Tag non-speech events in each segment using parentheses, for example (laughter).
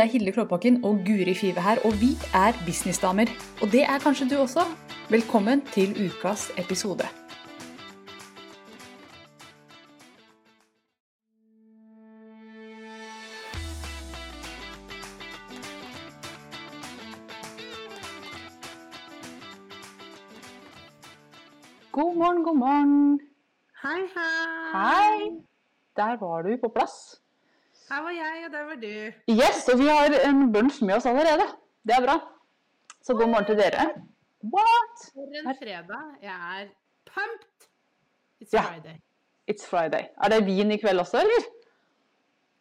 Det er Hilde Klåbakken og Guri Five her, og vi er businessdamer. Og det er kanskje du også. Velkommen til ukas episode. God morgen, god morgen. Hei, hei. Hei. Der var du på plass. Her var jeg, og der var du. Yes, og vi har en bunch med oss allerede. Det er bra. Så god morgen til dere. What? For en fredag. Jeg er pumped. It's Ja. Friday. It's Friday. Er det vin i kveld også, eller?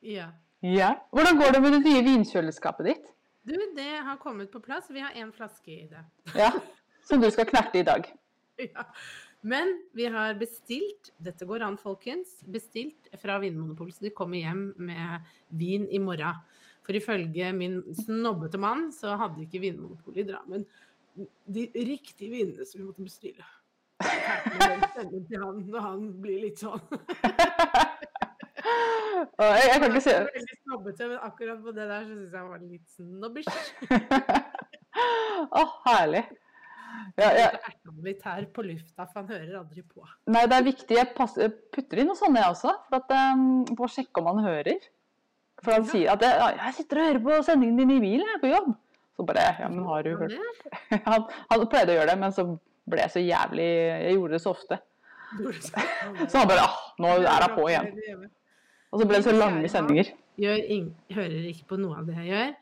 Ja. Ja. Hvordan går det med det nye vinkjøleskapet ditt? Du, det har kommet på plass. Vi har én flaske i det. Ja, (laughs) Som du skal knerte i dag. Ja. Men vi har bestilt, dette går an folkens, bestilt fra Vinmonopolet, så de kommer hjem med vin i morgen. For ifølge min snobbete mann så hadde ikke Vinmonopolet i Drammen de riktige vinene som vi måtte bestille. Til han når han blir litt sånn. (laughs) Jeg, jeg kan ikke se Jeg var veldig snobbete, men akkurat på det der så syns jeg han var litt snobbish. (laughs) Å, herlig. Ja, ja. Erter han litt her på lufta, for han hører aldri på. Nei, det er viktig. Jeg passer, putter inn noe sånt, jeg også. For, at, um, for å sjekke om han hører. For han Ja. sier at jeg, jeg sitter og hører på sendingen din i bilen, jeg er på jobb. Så bare Ja, men har du hørt (laughs) han, han pleide å gjøre det, men så ble jeg så jævlig Jeg gjorde det så ofte. (laughs) Så han bare ah, nå er hun på igjen. Og så ble det så lange sendinger. Ing- hører ikke på noe av det jeg gjør.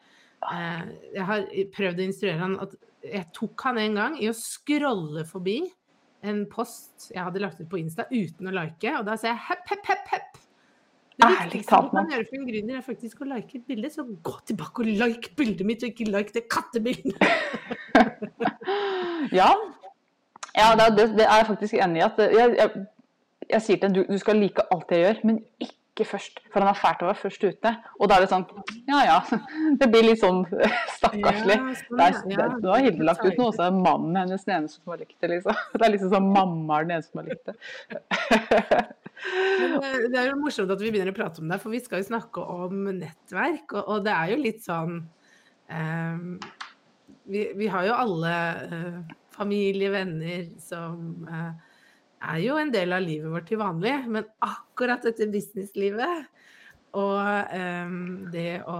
Eh, jeg har prøvd å instruere han at jeg tok han en gang i å scrolle forbi en post jeg hadde lagt ut på Insta uten å like, og da sa jeg hepp, hepp, hepp, hepp. Det Ærlig viktigste talt, du kan gjøre for en gründer, er faktisk å like et bilde, så gå tilbake og like bildet mitt, og ikke like det kattebildet. (laughs) Ja, ja det, det, det er jeg faktisk enig i. at Jeg, jeg, jeg sier til deg du, du skal like alt jeg gjør, men ikke først. For han er fælt å være først ute. Og da er det sånn Ja ja. (laughs) Det blir litt sånn (laughs) stakkarslig. Ja, sånn, Det er, ja. det, nå har Hilde lagt ut noe, og så er mannen hennes den eneste som har likt det. liksom. (laughs) Det er liksom sånn mamma er den eneste som har likt det. Men det, det er jo morsomt at vi begynner å prate om det, for vi skal jo snakke om nettverk. Og, og det er jo litt sånn um, vi, vi har jo alle uh, familie, venner som eh, er jo en del av livet vårt til vanlig, men akkurat dette businesslivet og um, det å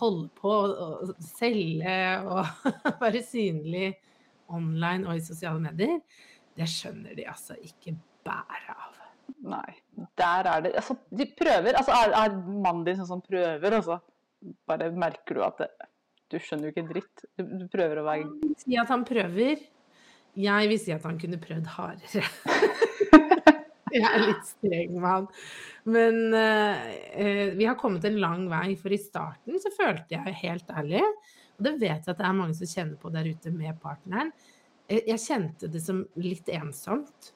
holde på å selge og (laughs) være synlig online og i sosiale medier, det skjønner de altså ikke bæret av. Nei. Der er det altså, De prøver. altså Er, er mannen din sånn som prøver, og så bare merker du at det, du skjønner jo ikke dritt. Du, du prøver å være Si at han prøver. Jeg vil si at han kunne prøvd hardere. (laughs) Jeg er litt streng med han. Men eh, vi har kommet en lang vei, for i starten så følte jeg helt ærlig, og det vet jeg at det er mange som kjenner på der ute med partneren, eh, jeg kjente det som litt ensomt.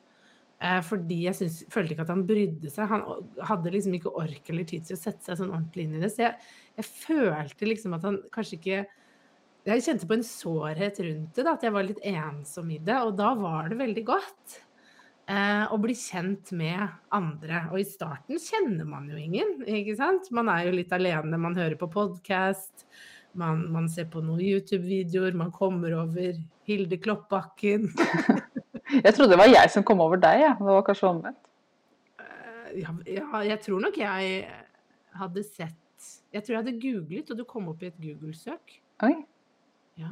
Fordi jeg synes, følte ikke at han brydde seg. Han hadde liksom ikke ork eller tid til å sette seg sånn ordentlig inn i det. Så jeg, jeg følte liksom at han kanskje ikke Jeg kjente på en sårhet rundt det, da, at jeg var litt ensom i det. Og da var det veldig godt eh, å bli kjent med andre. Og i starten kjenner man jo ingen, ikke sant? Man er jo litt alene, man hører på podkast. Man, man ser på noen YouTube-videoer, man kommer over Hilde Kloppbakken. (laughs) Jeg trodde det var jeg som kom over deg, ja. det var kanskje omvendt. Eh, Ja, ja, jeg tror nok jeg hadde sett Jeg tror jeg hadde googlet, og du kom opp i et Google-søk. Oi, Ja.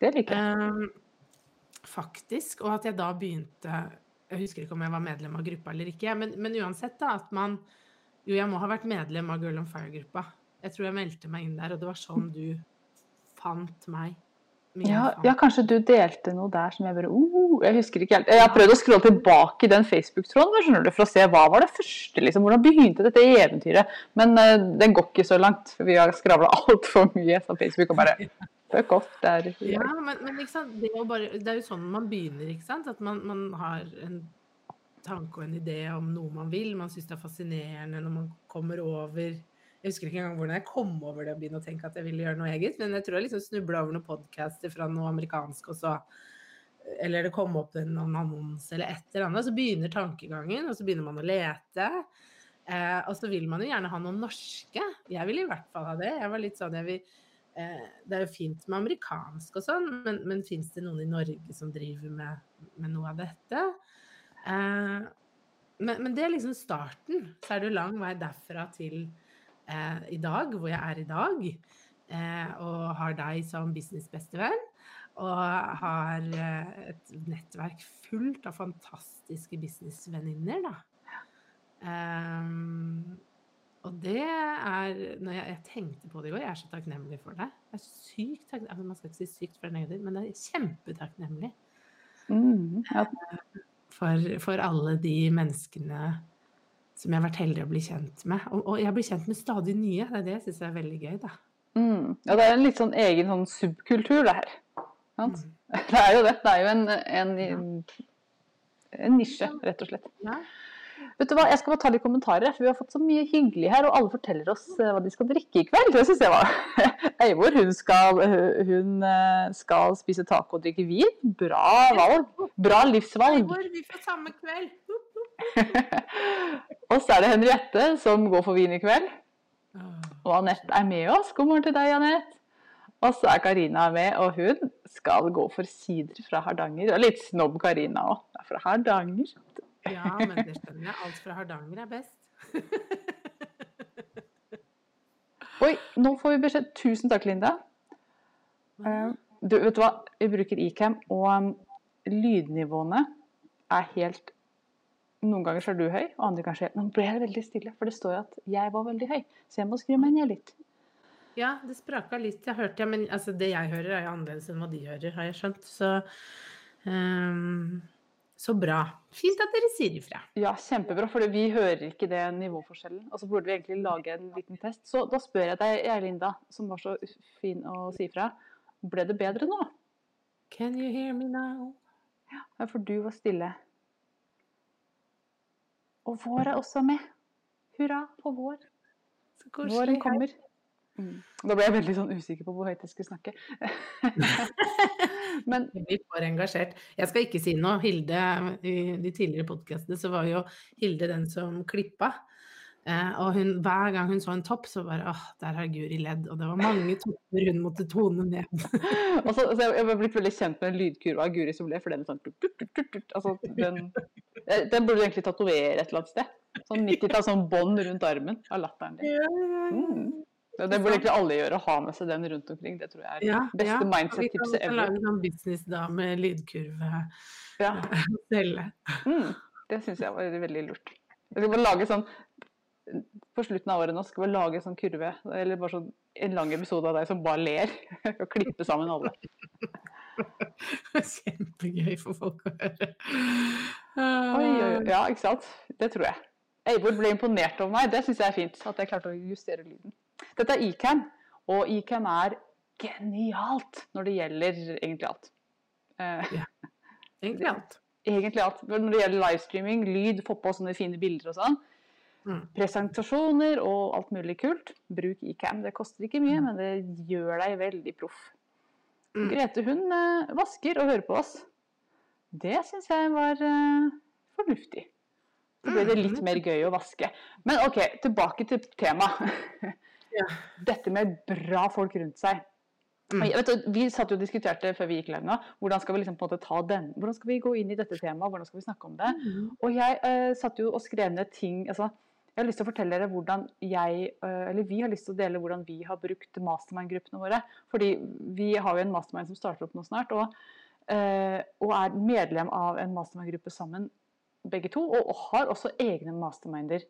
det liker jeg. Eh, faktisk. Og at jeg da begynte Jeg husker ikke om jeg var medlem av gruppa eller ikke, men, men uansett, da, at man Jo, jeg må ha vært medlem av Girl on Fire-gruppa. Jeg tror jeg meldte meg inn der, og det var sånn du fant meg. Ja, ja, kanskje du delte noe der som jeg bare uh, Jeg husker ikke helt. Jeg har prøvd å skrolle tilbake i den Facebook-tråden for å se hva var det første. liksom, Hvordan begynte dette eventyret? Men uh, den går ikke så langt. for Vi har skravla (laughs) altfor mye på Facebook og bare (laughs) fuck off. Det er Ja, men, men? Det, er bare, det er jo sånn man begynner, ikke sant? At man, man har en tanke og en idé om noe man vil. Man syns det er fascinerende når man kommer over Jeg husker ikke engang hvordan jeg kom over det og begynne å tenke at jeg ville gjøre noe eget, men jeg tror jeg liksom snubla over noen podcaster fra noe amerikansk, og så Eller det kom opp en annonse eller et eller annet. Så begynner tankegangen, og så begynner man å lete. Eh, og så vil man jo gjerne ha noen norske. Jeg vil i hvert fall ha det. Jeg var litt sånn, jeg vil, eh, det er jo fint med amerikansk og sånn, men, men fins det noen i Norge som driver med, med noe av dette? Eh, men, men, det er liksom starten. Så er det jo lang vei derfra til eh, i dag, hvor jeg er i dag. Eh, og har deg som businessbestevenn. Og har eh, et nettverk fullt av fantastiske businessvenninner, da. Um, og det er når jeg, jeg, tenkte på det i går, jeg er så takknemlig for det. Jeg er sykt takknemlig, altså Man skal ikke si sykt for det negativt, men jeg er kjempetakknemlig. Mm, ja. for, for, alle de menneskene som jeg har vært heldig å bli kjent med. Og, og jeg blir kjent med stadig nye. Det er det jeg syns er veldig gøy, da. Mm. Ja, det er en litt sånn egen sånn subkultur, det her. Mm. (laughs) Det er jo det. Det er jo en, en, en nisje, rett og slett. Ja. Vet du hva, Jeg skal bare ta litt kommentarer, for vi har fått så mye hyggelig her. Og alle forteller oss eh, hva de skal drikke i kveld. Det syns jeg var (laughs) Eivor hun skal, hun eh, skal spise taco og drikke vin. Bra valg. Bra livsvalg. Eivor, vi får samme kveld. (laughs) og så er det Henriette som går for vin i kveld. Og Anette er med oss. God morgen til deg, Anette. Og så er Karina med, og hun skal gå for sider fra Hardanger. Og litt snobb Karina òg. Fra Hardanger. Ja, men det skjønner jeg. Alt fra Hardanger er best. (laughs) Oi, nå får vi beskjed. Tusen takk, Linda. Uh, du, vet du hva? Vi bruker Icam, og um, lydnivåene er helt Noen ganger så er du høy, og andre kanskje Nå ble jeg veldig stille, for det står jo at jeg var veldig høy. Så jeg må skrive meg ned litt. Ja, det spraka litt. Jeg hørte, ja, men altså, det jeg hører, er jo annerledes enn hva de hører, har jeg skjønt. Så um så bra. Fint at dere sier ifra. Ja, kjempebra, for vi hører ikke det nivåforskjellen. Og så burde vi egentlig lage en liten test. Så da spør jeg deg, Erlinda, som var så fin å si ifra. Ble det bedre nå? Can you hear me now? Ja, for du var stille. Og vår er også med. Hurra for vår. Våren kommer. Mm. Da ble jeg veldig sånn usikker på hvor høyt jeg skulle snakke. (laughs) Men Vi får engasjert. Jeg skal ikke si noe. Hilde, I de tidligere podkastene så var jo Hilde den som klippa. Eh, og hun, hver gang hun så en topp, så bare åh, der har Guri ledd. Og det var mange topper hun måtte tone ned. (laughs) og så, så Jeg har blitt veldig kjent med en lydkurve av Guri som ble, for den sånn altså, den, den burde du egentlig tatovere et eller annet sted. Sånn 90-tall, sånn bånd rundt armen av latteren din. Mm. Ja, det burde egentlig alle gjøre, å ha med seg den rundt omkring. Det tror jeg er ja, beste ja. mindset-tipset ever. Vi kan lage sånn businessdame, lydkurve, ja. (laughs) Mm, det syns jeg var veldig lurt. Jeg skal bare lage sånn På slutten av året nå skal vi lage sånn kurve, eller bare sånn en lang episode av deg som bare ler, (laughs) og klippe sammen alle. (laughs) Kjempegøy for folk å høre. Oi, oi, ja, ikke sant. Det tror jeg. Eivor ble imponert over meg. Det syns jeg er fint. At jeg klarte å justere lyden. Dette er Ecam, og Ecam er genialt når det gjelder egentlig alt. Uh, ja. Egentlig (laughs) alt. Egentlig alt. Når det gjelder livestreaming, lyd, få på sånne fine bilder og sånn. Mm. Presentasjoner og alt mulig kult. Bruk Ecam. Det koster ikke mye, mm. men det gjør deg veldig proff. Mm. Grete hun uh, vasker og hører på oss. Det syns jeg var uh, fornuftig. Så ble det litt mm. mer gøy å vaske. Men OK, tilbake til temaet. Ja. (laughs) Dette med bra folk rundt seg. Mm. Du, vi satt jo og diskuterte før vi gikk live nå, hvordan skal vi liksom på en måte ta den, hvordan skal vi gå inn i dette temaet, hvordan skal vi snakke om det. Mm. Og jeg uh, satt jo og skrev ned ting altså, Jeg har lyst til å fortelle dere hvordan jeg, uh, eller vi har lyst til å dele hvordan vi har brukt mastermind-gruppene våre. Fordi vi har jo en mastermind som starter opp nå snart, og, uh, og er medlem av en mastermind-gruppe sammen, begge to. Og, og har også egne masterminder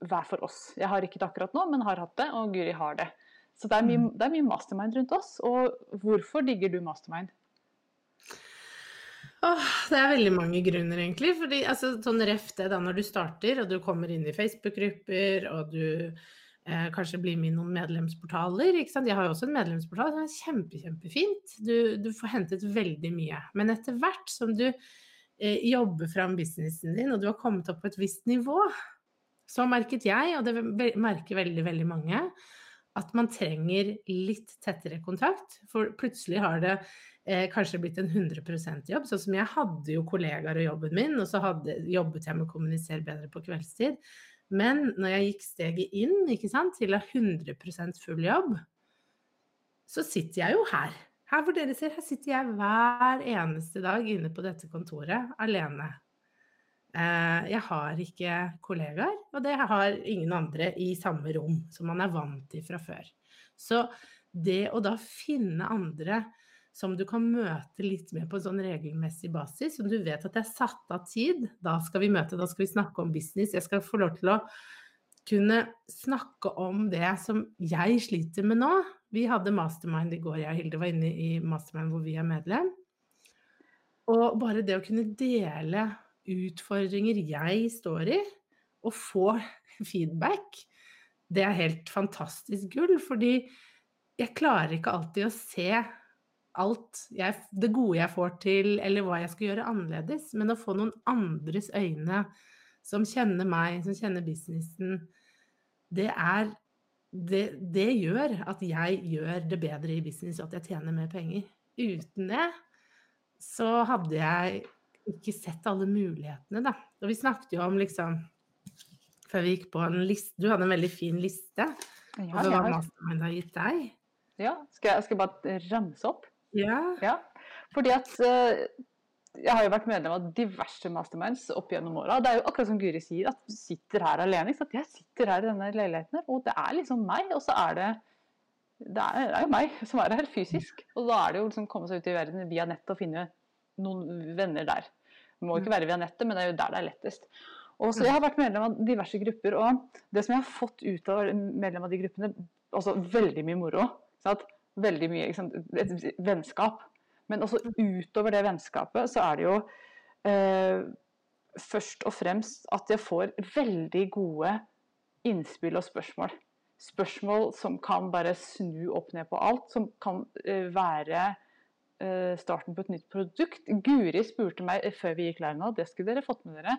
hver for oss. Jeg har ikke det akkurat nå, men har hatt det, og Guri har det. Så det er mye, mm. det er mye mastermind rundt oss. Og hvorfor digger du mastermind? Åh, det er veldig mange grunner, egentlig. Fordi altså, sånn ref det da når du starter, og du kommer inn i Facebook-grupper, og du eh, kanskje blir med i noen medlemsportaler. ikke sant? Jeg har jo også en medlemsportal som er kjempe, kjempefint. Du, du får hentet veldig mye. Men etter hvert som du eh, jobber fram businessen din, og du har kommet opp på et visst nivå, så merket jeg, og det merker veldig, veldig mange, at man trenger litt tettere kontakt. For plutselig har det eh, kanskje blitt en 100% jobb. Sånn som jeg hadde jo kollegaer og jobben min, og så hadde, jobbet jeg med å kommunisere bedre på kveldstid. Men når jeg gikk steget inn ikke sant, til å ha 100% full jobb, så sitter jeg jo her. Her hvor dere ser, her sitter jeg hver eneste dag inne på dette kontoret alene. Eh, jeg har ikke kollegaer, og det har ingen andre i samme rom, som man er vant til fra før. Så det å da finne andre som du kan møte litt mer på en sånn regelmessig basis, som du vet at det er satt av tid, da skal vi møte, da skal vi snakke om business. Jeg skal få lov til å kunne snakke om det som jeg sliter med nå. Vi hadde mastermind i går, jeg og Hilde var inne i mastermind hvor vi er medlem. Og bare det å kunne dele utfordringer jeg står i, og få feedback, det er helt fantastisk gull. Fordi jeg klarer ikke alltid å se alt jeg, det gode jeg får til, eller hva jeg skal gjøre annerledes. Men å få noen andres øyne som kjenner meg, som kjenner businessen, det er det, det, gjør at jeg gjør det bedre i business, og at jeg tjener mer penger. Uten det så hadde jeg ikke sett alle mulighetene, da. Og vi snakket jo om liksom Før vi gikk på en liste Du hadde en veldig fin liste ja, over hva Mastermind har gitt deg. Ja, skal jeg, skal jeg bare ramse opp? Ja. ja. Fordi at uh, jeg har jo vært medlem av diverse masterminds opp gjennom åra. Det er jo akkurat som Guri sier, at du sitter her alene. Ikke sant? Jeg sitter her i denne leiligheten, her, og det er liksom meg. Og så er det det er, det er, jo meg som er her fysisk. Og da er det jo liksom komme seg ut i verden via nettet og finne noen venner der. Det må ikke være via nettet, men det er jo der det er lettest. Og så Jeg har vært medlem av diverse grupper, og det som jeg har fått ut av medlem av de gruppene, altså veldig mye moro. Sant? Veldig mye sant, et vennskap. Men også utover det vennskapet så er det jo eh, først og fremst at jeg får veldig gode innspill og spørsmål. Spørsmål som kan bare snu opp ned på alt. Som kan eh, være eh, starten på et nytt produkt. Guri spurte meg før vi gikk live nå, det skulle dere fått med dere.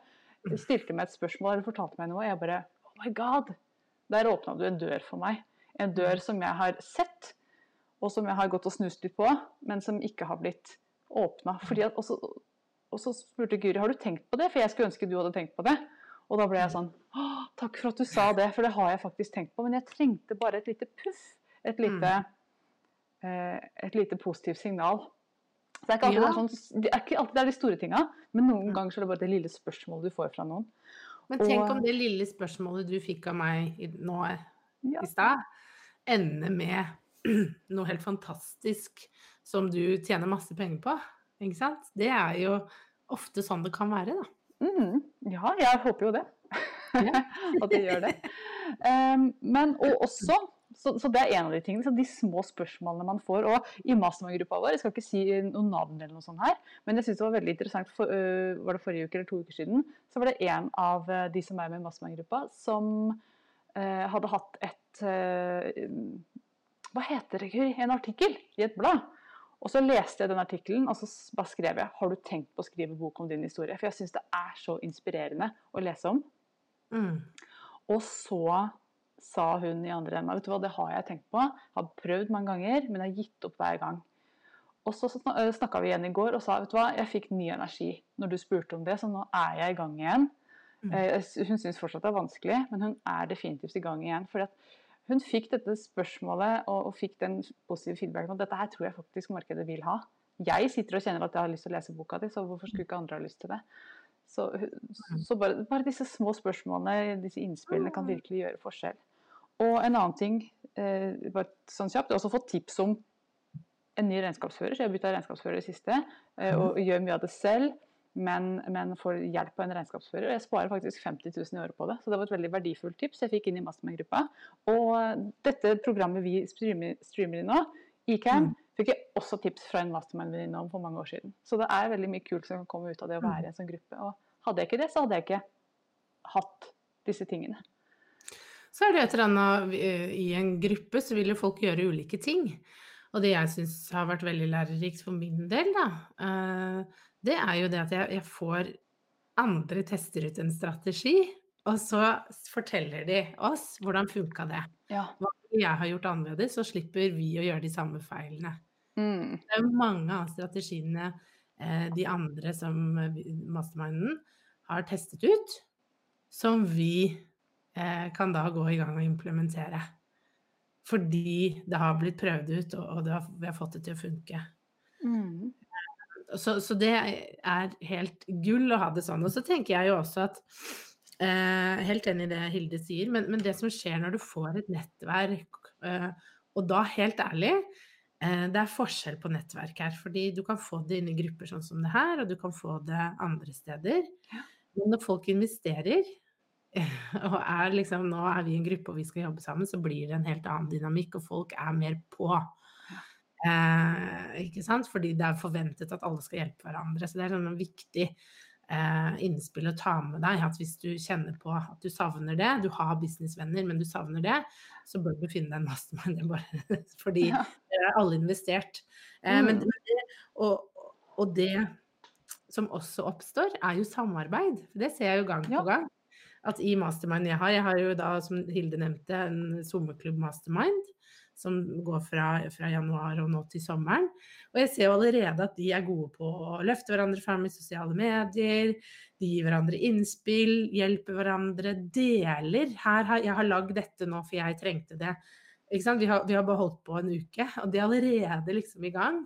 Stilte meg et spørsmål eller fortalte meg noe, og jeg bare Oh my god! Der åpna du en dør for meg. En dør som jeg har sett, og som jeg har gått og snust litt på, men som ikke har blitt åpna. Og så spurte Guri har du tenkt på det, for jeg skulle ønske du hadde tenkt på det. Og da ble jeg sånn Takk for at du sa det, for det har jeg faktisk tenkt på. Men jeg trengte bare et lite puff. Et lite, mm. eh, et lite positivt signal. Så det er ja. det, er sånn, det er ikke alltid det er de store tinga, men noen ganger så er det bare det lille spørsmålet du får fra noen. Men tenk og, om det lille spørsmålet du fikk av meg nå ja. i stad, ender med (clears throat) noe helt fantastisk som du tjener masse penger på. Ikke sant? Det er jo ofte sånn det kan være, da. Mm, ja, jeg håper jo det. (laughs) At det gjør det. Um, men og også så, så, det er en av de tingene, de små spørsmålene man får. Og i mastermind-gruppa vår, jeg skal ikke si noe navn eller noe sånt her, men jeg syns det var veldig interessant, for, uh, var det forrige uke eller to uker siden, så var det en av uh, de som er med i mastermind-gruppa, som uh, hadde hatt et hva heter det, i En artikkel i et blad. Og så leste jeg den artikkelen, og så bare skrev jeg har du tenkt på å skrive bok om din historie. For jeg syns det er så inspirerende å lese om. Mm. Og så sa hun i andre enden vet du hva, det har jeg tenkt på. Har prøvd mange ganger, men har gitt opp hver gang. Og så snakka vi igjen i går og sa vet du hva, jeg fikk ny energi når du spurte om det, så nå er jeg i gang igjen. Mm. Hun syns fortsatt det er vanskelig, men hun er definitivt i gang igjen. fordi at hun fikk dette spørsmålet og, og fikk den positive feedbacken at dette her tror jeg faktisk markedet vil ha. Jeg sitter og kjenner at jeg har lyst til å lese boka di, så hvorfor skulle ikke andre ha lyst til det? Så, så bare, bare, disse små spørsmålene, disse innspillene, kan virkelig gjøre forskjell. Og en annen ting, eh, bare sånn kjapt, jeg har også fått tips om en ny regnskapsfører, så jeg har bytta regnskapsfører i det siste. Eh, og gjør mye av det selv men, men får hjelp av en regnskapsfører. Og jeg sparer faktisk 50 000 i året på det, så det var et veldig verdifullt tips jeg fikk inn i Mastermind-gruppa. Og dette programmet vi streamer, streamer i nå, Ecam, mm. fikk jeg også tips fra en mastermind-venninne om for mange år siden. Så det er veldig mye kult som kan komme ut av det å være i en sånn gruppe. Og hadde jeg ikke det, så hadde jeg ikke hatt disse tingene. Så er det et eller annet I en gruppe så vil jo folk gjøre ulike ting. Og det jeg syns har vært veldig lærerikt for min del, da, eh, det er jo det at jeg, jeg får andre tester ut en strategi, og så forteller de oss hvordan funka det. Ja. Hva jeg har gjort annerledes, så slipper vi å gjøre de samme feilene. Mm. Det er mange av strategiene eh, de andre som masterminden har testet ut, som vi eh, kan da gå i gang og implementere. Fordi det har blitt prøvd ut, og, og har, vi har fått det til å funke. Mm. Så, så, det er helt gull å ha det sånn. Og så tenker jeg jo også at eh, Helt enig i det Hilde sier, men, men, det som skjer når du får et nettverk, eh, og da helt ærlig eh, det er forskjell på nettverk her. fordi du kan få det inn i grupper sånn som det her, og du kan få det andre steder. Men når folk investerer, (laughs) og er liksom nå er vi en gruppe og vi skal jobbe sammen, så blir det en helt annen dynamikk, og folk er mer på. Eh, ikke sant? Fordi det er forventet at alle skal hjelpe hverandre. Så det er sånn viktig eh, innspill å ta med deg. At hvis du kjenner på at du savner det, du har businessvenner, men du savner det, så bør du finne deg en mastermind. (laughs) fordi ja. er alle investert. Eh, mm. men, og, og, det som også oppstår, er jo samarbeid. For det ser jeg jo gang på gang at i mastermind jeg har Jeg har jo da, som Hilde nevnte, en sommerklubb mastermind som går fra, fra, januar og nå til sommeren. Og jeg ser jo allerede at de er gode på å løfte hverandre fram i sosiale medier. De gir hverandre innspill, hjelper hverandre, deler. Her har, jeg har lagd dette nå for jeg trengte det. Vi har, vi har bare holdt på en uke, og de er allerede liksom i gang.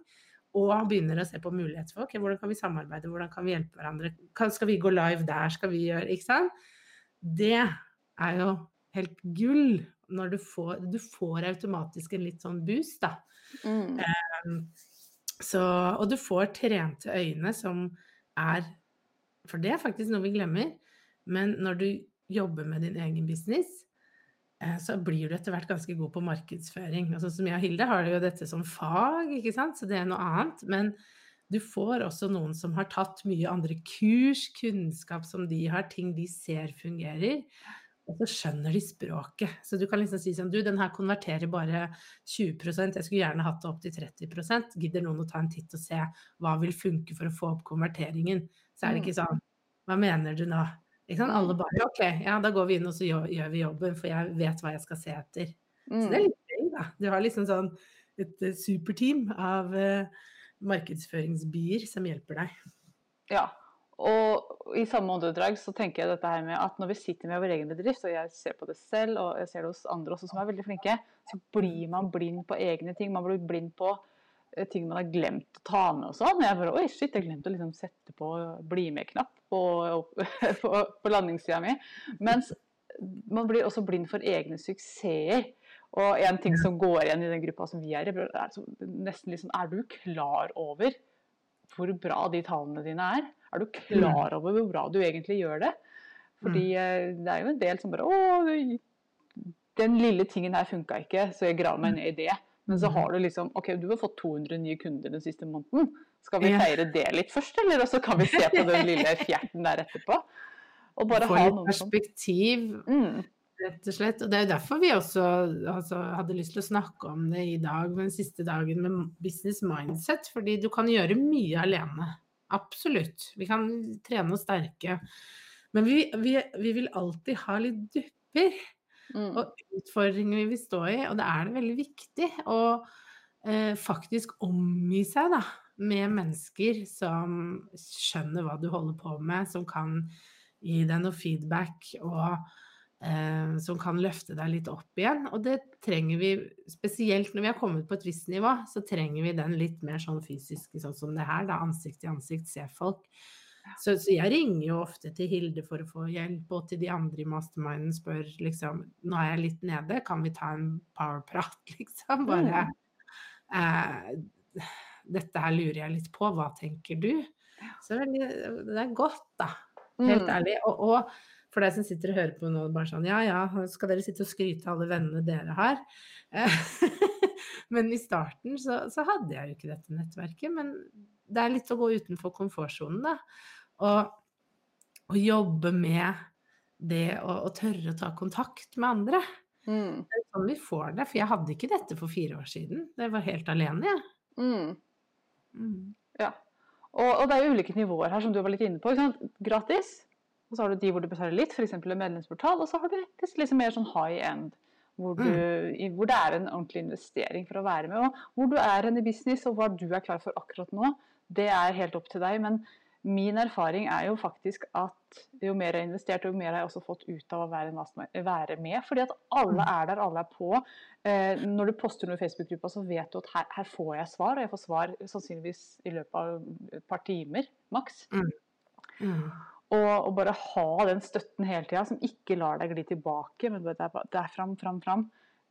Og begynner å se på muligheter for okay, hvordan kan vi samarbeide, hvordan kan vi hjelpe hverandre. Skal vi gå live der, skal vi gjøre Ikke sant. Det er jo helt gull når du får Du får automatisk en litt sånn boost, da. Mm. Um, så, og du får trente øyne som er For det er faktisk noe vi glemmer. Men når du jobber med din egen business, eh, så blir du etter hvert ganske god på markedsføring. Altså, som jeg og Hilde har jo dette som fag, ikke sant? så det er noe annet. Men du får også noen som har tatt mye andre kurs, kunnskap som de har, ting de ser fungerer. Og så skjønner de språket. Så du kan liksom si sånn Du, den her konverterer bare 20% jeg skulle gjerne hatt det opp til 30% Gidder noen å ta en titt og se hva vil funke for å få opp konverteringen? Så er det ikke sånn Hva mener du nå? Ikke sant? Alle bare OK, ja, da går vi inn og så gjør, gjør vi jobben, for jeg vet hva jeg skal se etter. Så det er litt gøy, da. Du har liksom sånn et uh, superteam av uh, markedsføringsbyer som hjelper deg. Ja, og i samme åndedrag så tenker jeg dette her med at når vi sitter med vår egen bedrift, og jeg ser på det selv, og jeg ser det hos andre også som er veldig flinke, så blir man blind på egne ting. Man blir blind på eh, ting man har glemt å ta med og sånn. Jeg bare Oi, shit, jeg glemte å liksom sette på bli med-knapp på, (laughs) på, på landingssida mi. Mens man blir også blind for egne suksesser. Og en ting som går igjen i den gruppa som vi er i, er nesten liksom Er du klar over hvor bra de tallene dine er? Er du klar over hvor bra du egentlig gjør det? Fordi mm. eh, det er jo en del som bare Å, den lille tingen her funka ikke, så jeg graver meg ned i det. Men så mm. har du liksom OK, du har fått 200 nye kunder den siste måneden. Skal vi feire det litt først, eller så kan vi se på den lille (laughs) fjerten der etterpå? Og bare Få litt perspektiv. Mm rett og slett. Og det er jo derfor vi også altså, hadde lyst til å snakke om det i dag, den siste dagen med business mindset. Fordi du kan gjøre mye alene. Absolutt. Vi kan trene oss sterke. Men vi, vi, vi vil alltid ha litt dupper. Mm. Og utfordringer vi vil stå i. Og da er det veldig viktig å eh, faktisk omgi seg da, med mennesker som skjønner hva du holder på med, som kan gi deg noe feedback. og eh, som kan løfte deg litt opp igjen. Og det trenger vi, spesielt når vi har kommet på et visst nivå, så trenger vi den litt mer sånn fysiske, sånn som det her, da ansikt til ansikt, se folk. Så, så, jeg ringer jo ofte til Hilde for å få hjelp, og til de andre i masterminden spør liksom Nå er jeg litt nede, kan vi ta en powerprat, (laughs) liksom? Bare eh, Dette her lurer jeg litt på, hva tenker du? Så det er godt, da. Helt mm. ærlig. Og, og for deg som sitter og hører på nå, bare sånn Ja ja, skal dere sitte og skryte av alle vennene dere har? (laughs) men i starten så, så, hadde jeg jo ikke dette nettverket. Men det er litt å gå utenfor komfortsonen, da. Og, og, jobbe med det å, å, tørre å ta kontakt med andre. Mm. Det er sånn vi får det. For jeg hadde ikke dette for fire år siden. Jeg var helt alene, jeg. Mm. Mm. Ja. Og, og, det er jo ulike nivåer her, som du var litt inne på. Gratis. Og så har du de hvor du betaler litt, f.eks. en medlemsportal. Og så har du liksom mer sånn high end, hvor, du, mm. hvor, det er en ordentlig investering for å være med. Og hvor du er hen i business, og hva du er klar for akkurat nå, det er helt opp til deg. Men min erfaring er jo faktisk at jo mer jeg har investert, jo mer har jeg også fått ut av å være, med. Fordi at alle er der, alle er på. Eh, når du poster noe i Facebook-gruppa, så vet du at her, her, får jeg svar. Og jeg får svar sannsynligvis i løpet av et par timer, maks. Mm. Mm. Og, og, bare ha den støtten hele tida, som ikke lar deg gli tilbake, men det er, det er fram, fram, fram.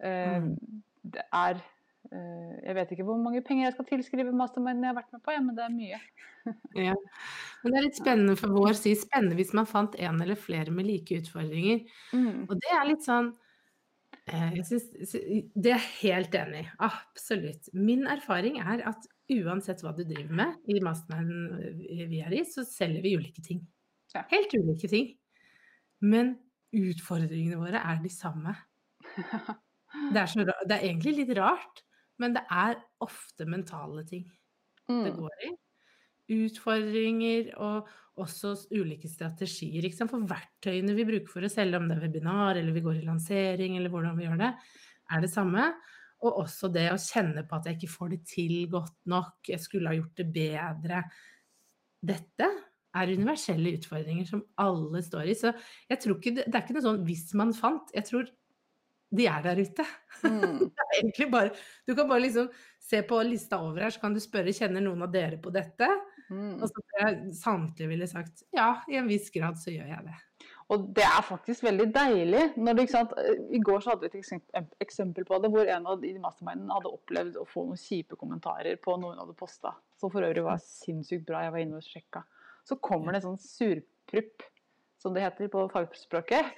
Eh, mm. Det er Eh, jeg vet ikke hvor mange penger jeg skal tilskrive masterminden jeg har vært med på, ja, men det er mye. (laughs) ja. Men det er litt spennende for vår si spennende hvis man fant en eller flere med like utfordringer. Mm. Og det er litt sånn eh, jeg synes, Det er jeg helt enig i. Absolutt. Min erfaring er at uansett hva du driver med i masterminden vi er i, så selger vi ulike ting. Ja. Helt ulike ting. Men utfordringene våre er de samme. (laughs) Det er, så, det er egentlig litt rart. Men det er ofte mentale ting mm. det går i. Utfordringer og også ulike strategier. For verktøyene vi bruker for å selge, om det er webinar eller vi går i lansering eller hvordan vi gjør det, er det samme. Og også det å kjenne på at jeg ikke får det til godt nok, jeg skulle ha gjort det bedre. Dette er universelle utfordringer som alle står i. Så jeg tror ikke, det er ikke noe sånn 'hvis man fant'. Jeg tror de er der ute. Mm. (laughs) egentlig bare, du kan bare liksom se på lista over her, så kan du spørre kjenner noen av dere på dette. Mm. Og så tror jeg samtlige ville sagt ja, i en viss grad så gjør jeg det. Og det er faktisk veldig deilig. Når det, I går så hadde vi et eksempel på det, hvor en av de mastermindene hadde opplevd å få noen kjipe kommentarer på noe hun hadde posta. Som for øvrig var sinnssykt bra, jeg var inne og sjekka. Så kommer det en sånn surprupp, som det heter på fagspråket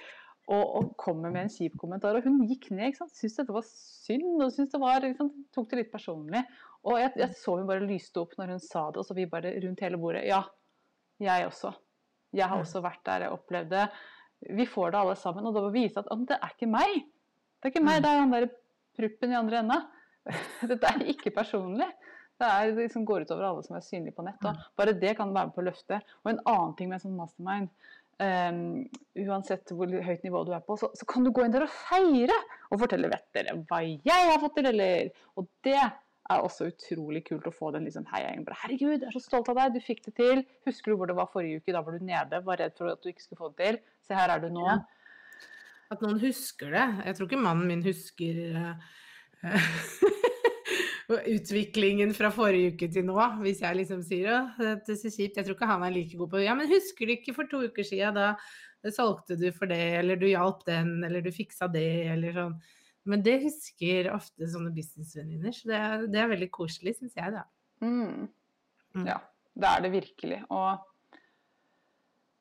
og, og, kommer med en kjip kommentar. Og hun gikk ned. ikke sant? Syntes dette var synd og syntes det var, tok det litt personlig. Og jeg, jeg, så hun bare lyste opp når hun sa det, og så vi bare rundt hele bordet. Ja, jeg også. Jeg har også vært der, jeg opplevde. Vi får det alle sammen. Og da må vi vise at det er ikke meg. Det er ikke meg, det er den der pruppen i andre enda. (laughs) Dette er ikke personlig. Det, er, det liksom går utover alle som er synlige på nett. Og bare det kan være med på å løfte. Og en annen ting med en sånn mastermind Um, uansett hvor høyt nivå du er på, så, så, kan du gå inn der og feire og fortelle vet dere hva jeg har fått til, eller Og det er også utrolig kult å få den liksom heiagjengen. 'Herregud, jeg er så stolt av deg, du fikk det til.' 'Husker du hvor det var forrige uke? Da var du nede, var redd for at du ikke skulle få det til.' 'Se, her er du nå.' Ja. At noen husker det. Jeg tror ikke mannen min husker uh, (laughs) utviklingen fra forrige uke til nå, hvis jeg liksom sier at det er så kjipt. Jeg tror ikke han er like god på Ja, men husker du ikke for to uker siden, da solgte du for det, eller du hjalp den, eller du fiksa det, eller sånn. Men det husker ofte sånne businessvenninner, så det er, det er, veldig koselig, syns jeg, da. Mm. Mm. Ja, det er det virkelig. Og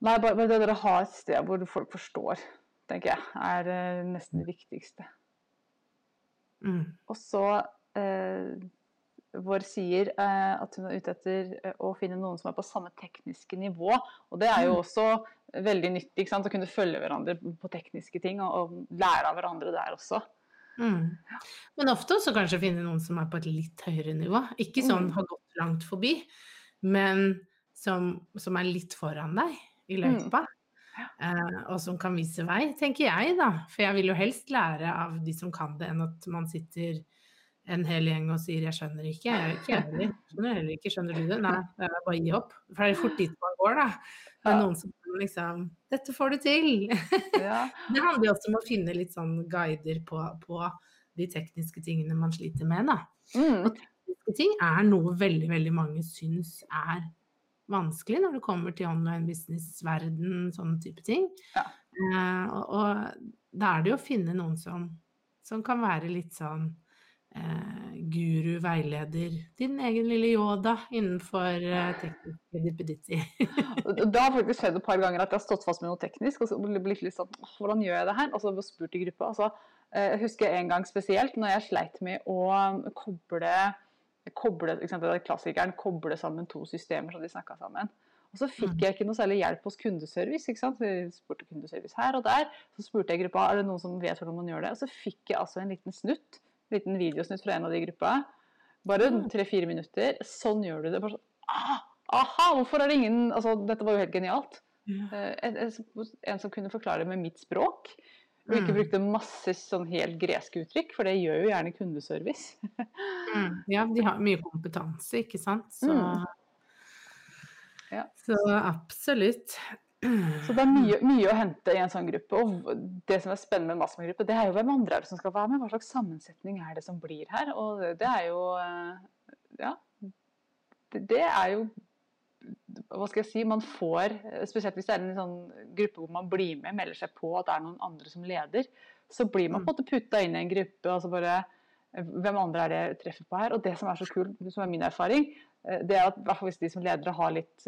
Nei, bare, bare det å ha et sted hvor folk forstår, tenker jeg, er uh, nesten det viktigste. Mm. Og så Eh, vår sier eh, at hun er ute etter eh, å finne noen som er på samme tekniske nivå. Og det er jo mm. også veldig nyttig å kunne følge hverandre på tekniske ting og, og lære av hverandre der også. Mm. Men ofte også kanskje finne noen som er på et litt høyere nivå. Ikke sånn mm. har gått langt forbi, men som, som er litt foran deg i løypa. Mm. Eh, og som kan vise vei, tenker jeg, da. For jeg vil jo helst lære av de som kan det, enn at man sitter en hel gjeng og sier 'jeg skjønner ikke', jeg er ikke enig. Skjønner heller ikke, skjønner du det? Nei, det er bare gi opp. For det er fort dit man går, da. Er noen som liksom 'Dette får du til'. Ja. (laughs) det handler jo også om å finne litt sånn guider på, på de tekniske tingene man sliter med, da. Mm. Og tekniske ting er noe veldig, veldig mange syns er vanskelig når det kommer til online business-verden, sånne type ting. Ja. Uh, og, og, da er det jo å finne noen som, som kan være litt sånn eh, guru, veileder, din egen lille Yoda innenfor eh, teknisk dippeditti. (laughs) det har faktisk skjedd et par ganger at jeg har stått fast med noe teknisk og så blitt litt sånn Hvordan gjør jeg det her? Og så spurt i gruppa. Altså, jeg husker en gang spesielt når jeg sleit med å koble koble, eksempel, klassikeren koble sammen to systemer så de snakka sammen. Og så fikk jeg ikke noe særlig hjelp hos kundeservice. ikke sant? Jeg spurte kundeservice her og der. Så spurte jeg gruppa er det noen som vet hvordan man gjør det. Og så fikk jeg altså en liten snutt liten videosnutt fra en av de gruppa. Bare mm. tre-fire minutter. Sånn gjør du det. Bare sånn, ah, aha, hvorfor det ingen altså, Dette var jo helt genialt. Eh, en, en, som kunne forklare med mitt språk. Og ikke mm. brukte masse sånn helt greske uttrykk, for det gjør jo gjerne kundeservice. mm. Ja, de har mye kompetanse, ikke sant. Så mm. Ja. Så absolutt. Så det er mye, mye, å hente i en sånn gruppe. Og det som er spennende med mastermind-gruppe, det er jo hvem andre er det som skal være med. Hva slags sammensetning er det som blir her? Og det er jo Ja. Det er jo hva skal jeg si, man får, spesielt hvis det er en sånn gruppe hvor man blir med, melder seg på at det er noen andre som leder, så blir man på en måte putta inn i en gruppe. og så bare, Hvem andre er det jeg treffer på her? Og det som er så kult, som er min erfaring, det er at hvis de som ledere har litt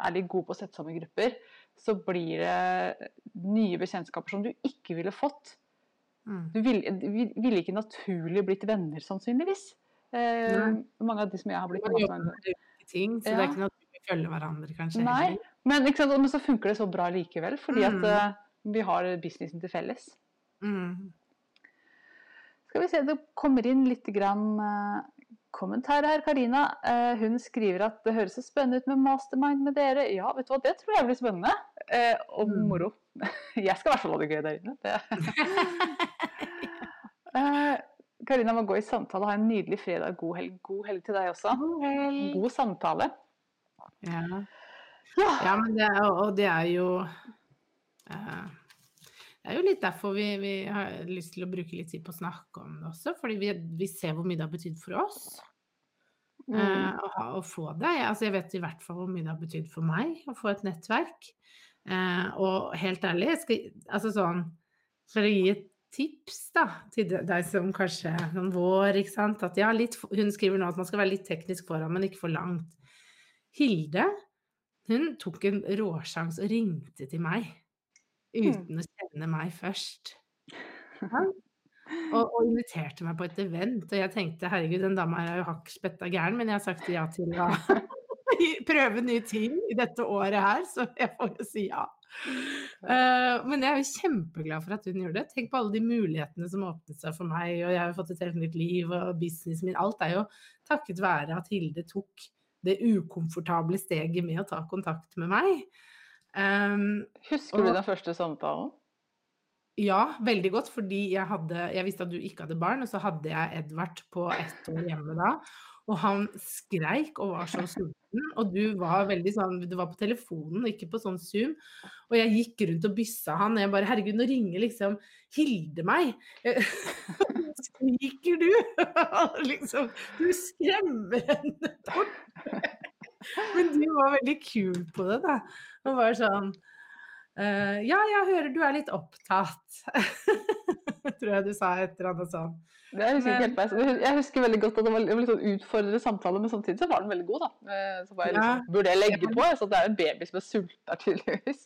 er litt god på å sette sammen grupper, så blir det nye bekjentskaper som du ikke ville fått. Mm. Du ville, vil ikke naturlig blitt venner, sannsynligvis. Eh, mange av de som jeg har blitt med, ting, så ja. det er ikke at vi følger hverandre, kanskje. Nei, men, men, så funker det så bra likevel, fordi mm. at uh, vi har businessen til felles. Mm. Skal vi se, det kommer inn litt grann, uh, kommentar her. Karina uh, hun skriver at det høres så spennende ut med mastermind med dere. Ja, vet du hva, det tror jeg blir spennende. og mm. moro. (laughs) jeg skal i hvert fall ha det gøy der inne. (laughs) Karina må gå i samtale. Ha en nydelig fredag. God helg. God helg til deg også. God. God samtale. Ja. ja. ja men det er, og det er jo uh, Det er jo litt derfor vi, vi, har lyst til å bruke litt tid på å snakke om det også. Fordi vi, vi ser hvor mye det har betydd for oss. Mm. Uh, å, ha, å, få det. Altså, jeg vet i hvert fall hvor mye det har betydd for meg å få et nettverk. Uh, og helt ærlig, skal, altså sånn For å gi et tips da, til deg som kanskje noen vår, ikke sant. At ja, litt, hun skriver nå at man skal være litt teknisk foran, men ikke for langt. Hilde, hun tok en råsjans og ringte til meg uten mm. å kjenne meg først. (laughs) Ja. Og, og, inviterte meg på et event, og jeg tenkte herregud, den dama er jo hakk spetta gæren, men jeg har sagt ja til å (laughs) prøve nye ting i dette året her, så jeg får jo si ja. Uh, men jeg er jo kjempeglad for at hun gjorde det. Tenk på alle de mulighetene som åpnet seg for meg, og jeg har fått et helt nytt liv, og businessen min Alt er jo takket være at Hilde tok det ukomfortable steget med å ta kontakt med meg. Um, Husker og, du den første samtalen? Ja, veldig godt, fordi jeg, hadde, jeg visste at du ikke hadde barn, og så hadde jeg Edvard på ett år hjemme da. Og han skreik og var så sulten. Og du var veldig sånn Du var på telefonen, ikke på sånn Zoom. Og jeg gikk rundt og byssa han. Og jeg bare Herregud, nå ringer liksom Hilde meg. (laughs) Skriker du? (laughs) liksom Du skremmer henne bort. Men du var veldig kul på det, da. Og var sånn Uh, ja, jeg hører du er litt opptatt. (laughs) Tror jeg du sa et eller annet sånn. Det husker men, helt jeg husker veldig godt at det var en litt sånn utfordrende samtale, men samtidig så var den veldig god, da. Eh, så liksom, ja, burde jeg legge på? Så det er en baby som er sulta, tydeligvis.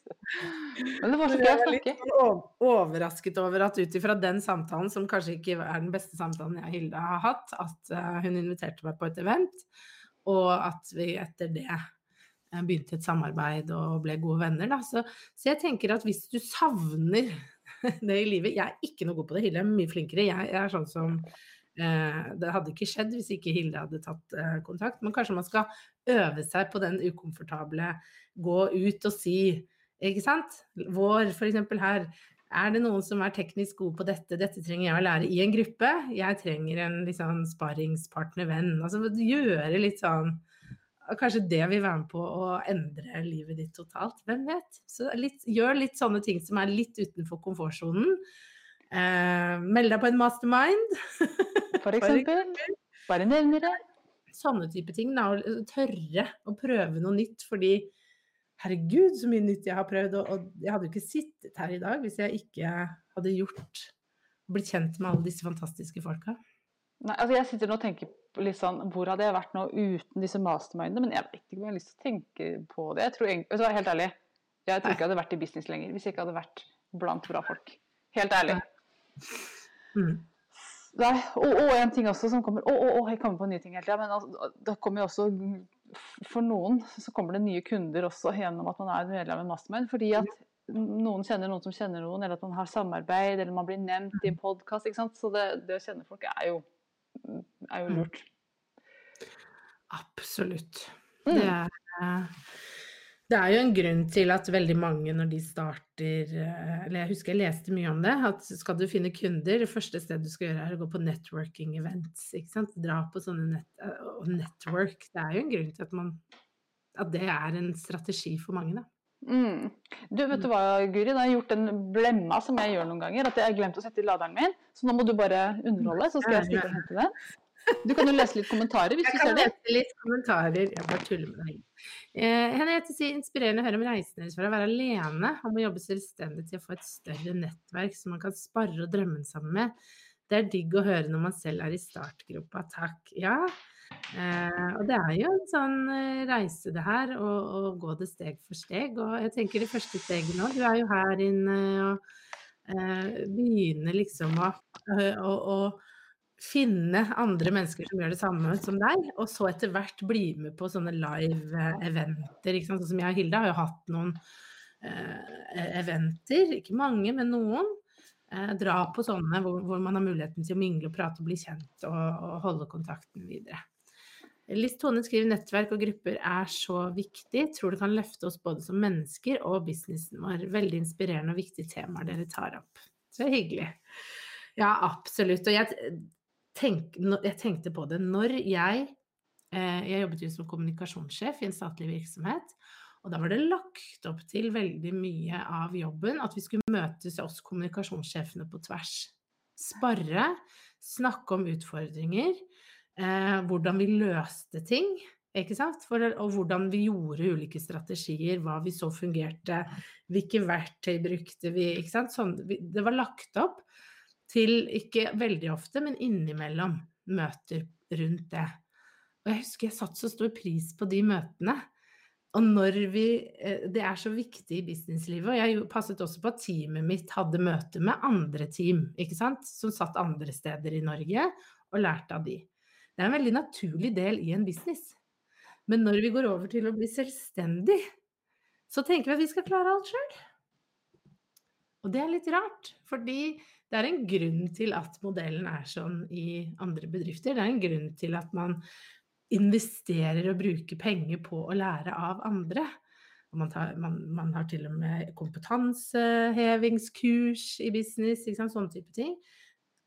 Men det var så gøy å snakke. Jeg er litt overrasket over at ut ifra den samtalen, som kanskje ikke er den beste samtalen jeg og Hilda har hatt, at uh, hun inviterte meg på et event, og at vi etter det begynte et samarbeid og ble gode venner. Da. Så, så, jeg tenker at hvis du savner (laughs) det i livet Jeg er ikke noe god på det, Hilde er mye flinkere. Jeg, jeg er sånn som eh, Det hadde ikke skjedd hvis ikke Hilde hadde tatt eh, kontakt. Men kanskje man skal øve seg på den ukomfortable gå ut og si ikke sant? Vår, f.eks. her. Er det noen som er teknisk gode på dette, dette trenger jeg å lære i en gruppe. Jeg trenger en liksom, sparringspartner, venn. Altså gjøre litt sånn Kanskje det vil være med på å endre livet ditt totalt. Hvem vet? Så litt, gjør litt sånne ting som er litt utenfor komfortsonen. Eh, meld deg på en mastermind. (laughs) For eksempel. Bare nevner det. Sånne type ting. Da, tørre å prøve noe nytt. Fordi herregud, så mye nytt jeg har prøvd. Og, og jeg hadde jo ikke sittet her i dag hvis jeg ikke hadde gjort blitt kjent med alle disse fantastiske folka. Nei, altså jeg sitter nå og tenker litt sånn Hvor hadde jeg vært nå uten disse mastermindene? Men jeg vet ikke om jeg har lyst til å tenke på det. Jeg tror vet du hva, Helt ærlig, jeg tror ikke jeg hadde vært i business lenger hvis jeg ikke hadde vært blant bra folk. Helt ærlig. Mm. Nei, og, og, en ting også som kommer Å, å, å, jeg kommer på nye ting hele tida. Men altså, det kommer jo også For noen så kommer det nye kunder også gjennom at man er medlem en mastermind. Fordi at noen kjenner noen som kjenner noen, eller at man har samarbeid, eller man blir nevnt i en podkast. Så det, det, å kjenne folk er jo er jo mm. lurt. Absolutt. Mm. Det, er, det er jo en grunn til at veldig mange når de starter Eller jeg husker jeg leste mye om det. At skal du finne kunder, det første stedet du skal gjøre er å gå på networking events. ikke sant? Dra på sånne nett, og network. Det er jo en grunn til at man at det er en strategi for mange, da. Mm. Du, vet du hva, Guri? Da har jeg gjort den blemma som jeg gjør noen ganger. At jeg har glemt å sette i laderen min. Så nå må du bare underholde, så skal jeg stikke og hente den. Du kan jo lese litt kommentarer hvis jeg du ser det. Jeg kan lese litt kommentarer. Jeg bare tuller med deg. Eh, Henriette sier inspirerende å høre om reisen deres fra å være alene om å jobbe selvstendig til å få et større nettverk som man kan spare og drømme sammen med. Det er digg å høre når man selv er i startgropa. Takk. Ja, Eh, og det er jo en sånn eh, reise det her, å, gå det steg for steg. Og jeg tenker det første steget nå, du er jo her inne og eh, begynner liksom å, å, å, finne andre mennesker som gjør det samme som deg, og så etter hvert bli med på sånne live eventer. Sånn som jeg og Hilde har jo hatt noen eh, eventer, ikke mange, men noen. Eh, dra på sånne hvor, hvor, man har muligheten til å mingle og prate og bli kjent og, og holde kontakten videre. Liss Tone skriver nettverk og grupper er så viktig. Tror det kan løfte oss både som mennesker og businessen vår. Veldig inspirerende og viktige temaer dere tar opp. Så hyggelig. Ja, absolutt. Og jeg, tenk, jeg tenkte på det når jeg eh, Jeg jobbet jo som kommunikasjonssjef i en statlig virksomhet. Og da var det lagt opp til veldig mye av jobben at vi skulle møtes oss kommunikasjonssjefene på tvers. Sparre, snakke om utfordringer eh, hvordan vi løste ting. For, og hvordan vi gjorde ulike strategier, hva vi så fungerte, hvilke verktøy brukte vi. Sånn, det var lagt opp til, ikke veldig ofte, men innimellom møter rundt det. Og jeg husker jeg satte så stor pris på de møtene. Og når vi eh, Det er så viktig i businesslivet. Og jeg passet også på at teamet mitt hadde møte med andre team, ikke sant, som satt andre steder i Norge, og lærte av de. Det er en veldig naturlig del i en business. Men når vi går over til å bli selvstendig, så tenker vi at vi skal klare alt sjøl. Og det er litt rart, fordi det er en grunn til at modellen er sånn i andre bedrifter. Det er en grunn til at man investerer og bruker penger på å lære av andre. Man, tar, man, man, har til og med kompetansehevingskurs i business, sånne type ting.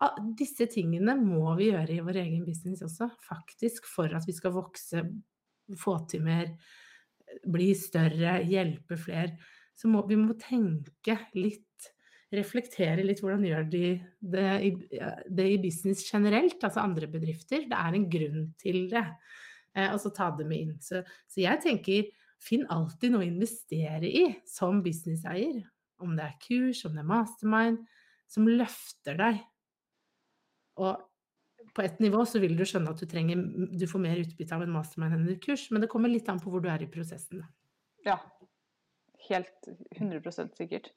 Ah, disse tingene må vi gjøre i vår egen business også, faktisk, for at vi skal vokse, få til mer, bli større, hjelpe flere. Så må, vi må tenke litt, reflektere litt hvordan gjør de det i, det i business generelt, altså andre bedrifter. Det er en grunn til det. Eh, og så ta det med inn. Så, så jeg tenker finn alltid noe å investere i som businesseier. Om det er kurs, om det er mastermind, som løfter deg og på et nivå så vil du skjønne at du trenger Du får mer utbytte av en mastermind enn et kurs, men det kommer litt an på hvor du er i prosessen. Ja. Helt 100 sikkert.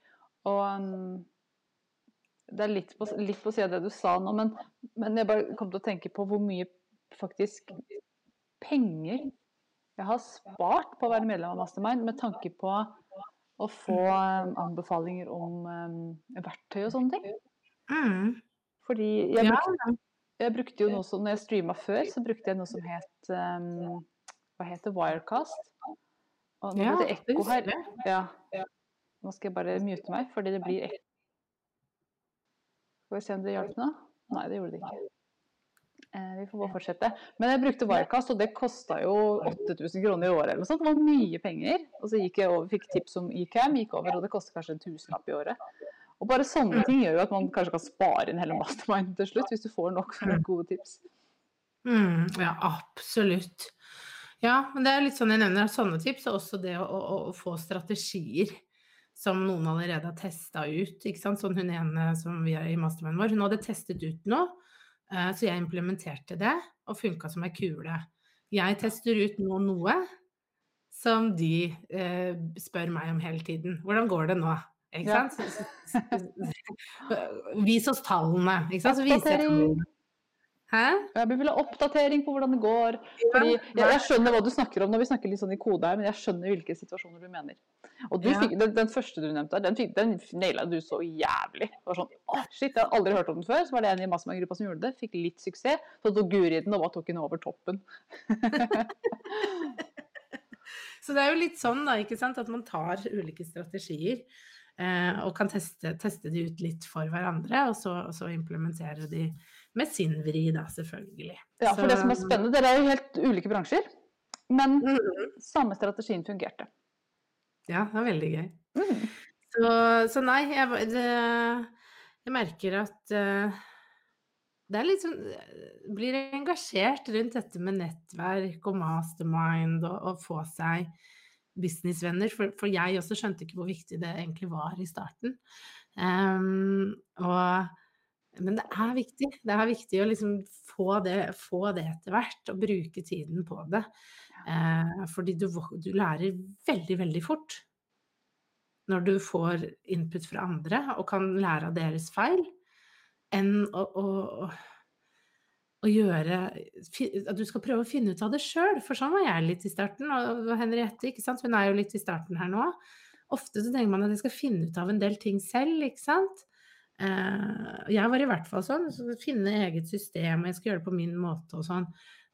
Og um, det er litt på, litt på siden av det du sa nå, men, men, jeg bare kom til å tenke på hvor mye faktisk penger jeg har spart på å være medlem av Mastermind med tanke på å få um, anbefalinger om um, verktøy og sånne ting. Mm. Fordi jeg brukte, jeg brukte, jo noe som Når jeg streama før, så brukte jeg noe som het Hva heter Wirecast? Og nå ja, det ekko her. Ja. Nå skal jeg bare mute meg, fordi det blir ekko. Skal vi se om det hjalp nå? Nei, det gjorde det ikke. Eh, vi får bare fortsette. Men jeg brukte Wirecast, og det kosta jo 8000 kroner i året. eller noe sånt. Det var mye penger. Og så gikk jeg over, fikk tips om Ecam, gikk over, og det koster kanskje en tusenlapp i året. Og bare sånne ting gjør jo at man kanskje kan spare inn hele mastermind til slutt, hvis du får nok gode tips. Mm, ja, absolutt. Ja, men det er litt sånn jeg nevner at sånne tips, er også det å, å, å få strategier som noen allerede har testa ut. ikke sant? Sånn hun ene som vi er i mastermind vår, hun hadde testet ut noe, eh, så jeg implementerte det, og funka som ei kule. Jeg tester ut nå noe som de eh, spør meg om hele tiden. Hvordan går det nå? Ikke sant? Vis oss tallene. Ikke sant? Så viser jeg Hæ? Jeg vil ha oppdatering på hvordan det går. Fordi jeg, jeg, skjønner hva du snakker om når vi snakker litt sånn i kode her, men jeg skjønner hvilke situasjoner du mener. Og du fikk, den, den, første du nevnte, den, fikk, den naila du så jævlig. Det var sånn, oh, shit, Jeg har aldri hørt om den før. Så var det en i Mastermind-gruppa som gjorde det. Fikk litt suksess. Så tok Guri den og bare tok den over toppen. (laughs) så det er jo litt sånn da, ikke sant, at man tar ulike strategier. Eh, og kan teste, teste, de ut litt for hverandre, og så, og så implementere de med sin vri, da, selvfølgelig. Ja, for så, det som er spennende, dere er jo helt ulike bransjer. Men mm. samme strategien fungerte. Ja, det var veldig gøy. Mm. Så, så nei, jeg, det, jeg merker at eh, det er litt sånn Blir engasjert rundt dette med nettverk og mastermind og, og få seg businessvenner. For, for jeg også skjønte ikke hvor viktig det egentlig var i starten. Um, og, men det er viktig. Det er viktig å liksom få det, få det etter hvert, og bruke tiden på det. Eh, fordi du, du lærer veldig, veldig fort når du får input fra andre og kan lære av deres feil, enn å, å, å gjøre At du skal prøve å finne ut av det sjøl, for sånn var jeg litt i starten. Og Henriette, ikke sant, hun er jo litt i starten her nå. Ofte så tenker man at jeg skal finne ut av en del ting selv, ikke sant. Eh, jeg var i hvert fall sånn. Så finne eget system, og jeg skal gjøre det på min måte og sånn.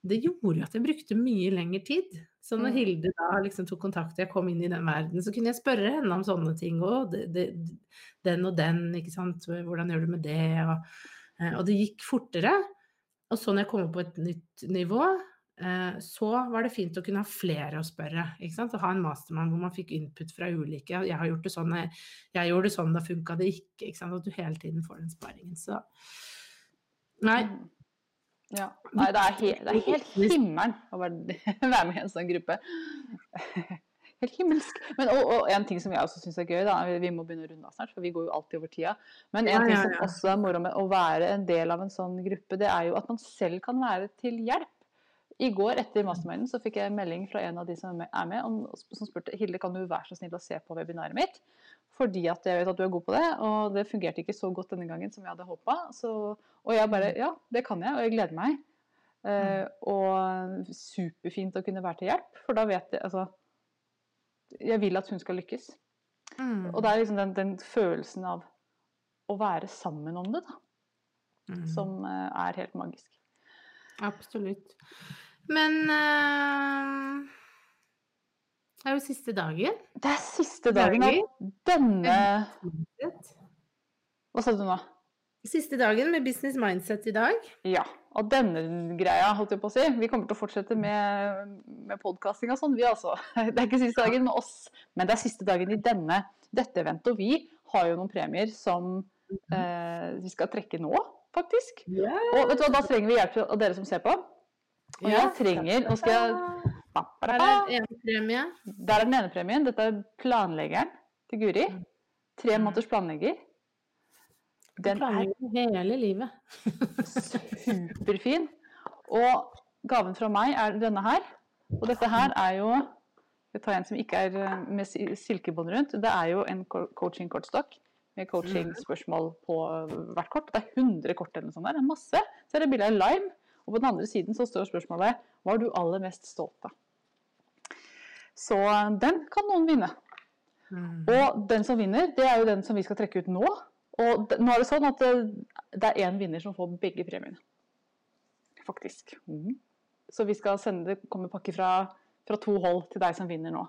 Det gjorde jo at jeg brukte mye lengre tid. Så når Mm. Hilde da liksom tok kontakt og jeg kom inn i den verden, så kunne jeg spørre henne om sånne ting. Det, den og den, ikke sant. Hvordan gjør du med det? Og, eh, og det gikk fortere. Og så når jeg kom opp på et nytt nivå, så var det fint å kunne ha flere å spørre. ikke sant? Å ha en mastermann hvor man fikk input fra ulike. Jeg har gjort det sånn, jeg, jeg gjorde det sånn, da funka det ikke. ikke sant? At du hele tiden får den sparingen. Så Nei. Mm. Ja. Nei, det er, helt, det er helt himmelen å (laughs) være, med i en sånn gruppe. (laughs) Helt himmelsk. Men, og, og en ting som jeg også syns er gøy, da, vi må begynne å runde av snart, for vi går jo alltid over tida. Men en ting som også er moro med å være en del av en sånn gruppe, det er jo at man selv kan være til hjelp. I går etter masterminden så fikk jeg en melding fra en av de som er med, om, som spurte Hilde, kan du være så snill å se på webinaret mitt? Fordi at jeg vet at du er god på det, og det fungerte ikke så godt denne gangen som jeg hadde håpa. Og jeg bare Ja, det kan jeg, og jeg gleder meg. Eh, og superfint å kunne være til hjelp, for da vet jeg altså Jeg vil at hun skal lykkes. Mm. Og det er liksom den, den følelsen av å være sammen om det, da, Mm. som eh, er helt magisk. Absolutt. Men eh, det er jo siste dagen. Det er siste dagen av denne Hva sa du nå? Siste dagen med Business Mindset i dag. Ja. Og denne greia, holdt jeg på å si. Vi kommer til å fortsette med, med podkasting og sånn, vi altså. (laughs) Det er ikke siste dagen med oss, men det er siste dagen i denne, dette eventet. Og vi har jo noen premier som eh, vi skal trekke nå, faktisk. Yeah. Og vet du hva, da trenger vi hjelp av dere som ser på. Og jeg trenger Nå skal jeg Der er en. Der er den ene premien. Dette er planleggeren til Guri. Tre måneders planlegger. Den er hele livet. superfin. Og gaven fra meg er denne her. Og dette her er jo Jeg tar en som ikke er eh, med silkebånd rundt. Det er jo en coaching-kortstokk med coaching-spørsmål på eh, hvert kort. Det er 100 kort eller noe sånt der. Det er masse. Så er det bilde av lime. Og på den andre siden så står spørsmålet Hva er du aller mest stolt av? Så eh, den kan noen vinne. Mm. Og den som vinner, det er jo den som vi skal trekke ut nå. Og nå er det sånn at det, det er én vinner som får begge premiene. Faktisk. Mm. Så vi skal sende det kommer pakke fra, fra to hold til deg som vinner nå.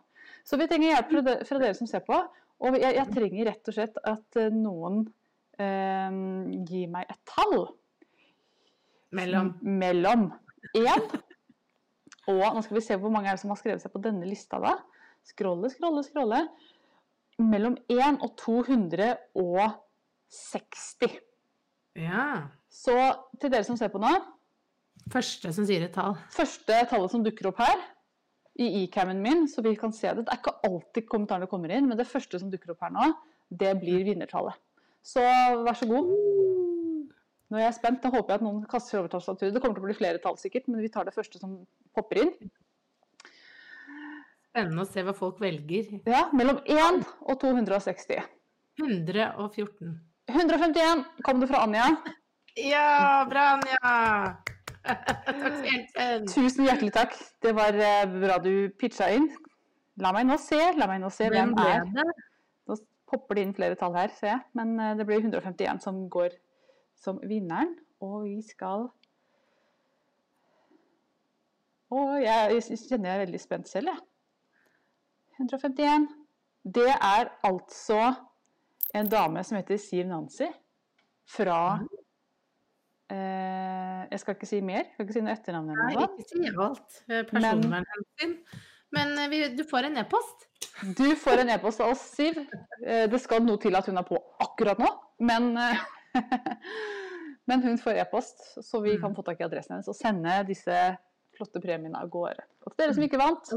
Så vi trenger hjelp fra, de, fra dere som ser på. Og jeg, jeg trenger rett og slett at eh, noen eh, gir meg et tall. Mellom. Mellom én og Nå skal vi se hvor mange er det som har skrevet seg på denne lista da. Scrolle, scrolle, scrolle. Mellom 1 og 260. Ja. Så til dere som ser på nå, Første som sier et tall. første tallet som dukker opp her i e-cammen min, så vi kan se det. Det er ikke alltid kommentarene kommer inn, men det første som dukker opp her nå, det blir vinnertallet. Så vær så god. Nå er jeg spent. Da håper jeg at noen kaster over tastaturet. Det kommer til å bli flere tall sikkert, men vi tar det første som popper inn. Spennende å se hva folk velger. Ja, mellom 1 og 260. 114. 151 kom det fra Anja. Ja, bra, Anja! (laughs) Tusen hjertelig takk. Det var eh, bra du pitcha inn. La meg nå se, la meg nå se hvem Hvem er det? Nå popper det inn flere tall her, ser jeg. Men eh, det blir 151 som går som vinneren. Og vi skal Å, jeg kjenner jeg er veldig spent selv, jeg. 151. Det er altså en dame som heter Siv Nancy fra Eh, jeg skal ikke si mer. Jeg skal ikke si noe etternavn eller Nei, ikke si alt. Personvernhensyn. Men eh, vi, du får en e-post. Du får en e-post av oss, Siv. Eh, Det skal noe til at hun er på akkurat nå, men, eh, (laughs) men hun får e-post, så vi kan få tak i adressen hennes og sende disse flotte premiene av gårde. Og til dere som ikke vant,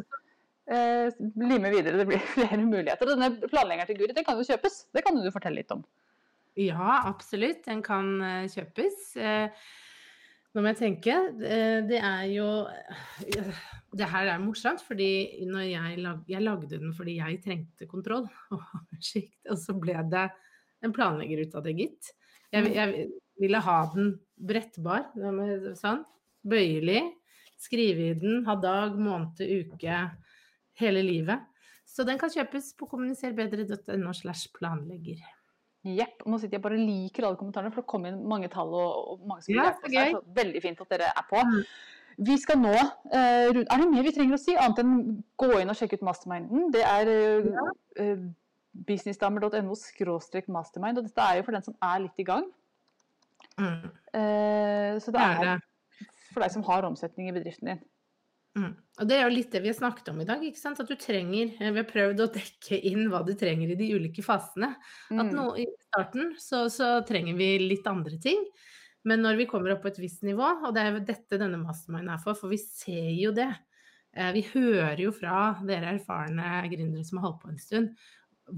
eh, bli med videre. Det blir (laughs) flere muligheter. Og denne planleggeren til Guri, den kan jo kjøpes. Det kan du fortelle litt om. Ja, absolutt. Den kan eh, kjøpes. Eh, Nå må jeg tenke. Eh, Det er jo Det her er morsomt, fordi når jeg, lag, jeg lagde den fordi jeg trengte kontroll (laughs) og oversikt, og så ble det en planlegger ut av det, gitt. Jeg, jeg ville ha den brettbar, sånn, bøyelig, skrive i den, ha dag, måned, uke, hele livet. Så den kan kjøpes på kommuniserbedre.no slash planlegger. Jepp. Nå sitter jeg bare liker alle kommentarene, for det kom inn mange tall og, og mange som vil Ja, hjelpe så oss Så veldig fint at dere er på. Mm. Vi skal nå uh, Er det mer vi trenger å si, annet enn gå inn og sjekke ut masterminden? Det er uh, businessdamer.no mastermind, og dette er jo for den som er litt i gang. Mm. Eh, så det er for deg som har omsetning i bedriften din. Mm. Og det er jo litt det vi har snakket om i dag. ikke sant? At du trenger eh, Vi har prøvd å dekke inn hva du trenger i de ulike fasene. At Mm. nå I starten så, så trenger vi litt andre ting. Men når vi kommer opp på et visst nivå, og det er jo dette denne mastermind er for, for vi ser jo det. Eh, Vi hører jo fra dere erfarne gründere som har holdt på en stund,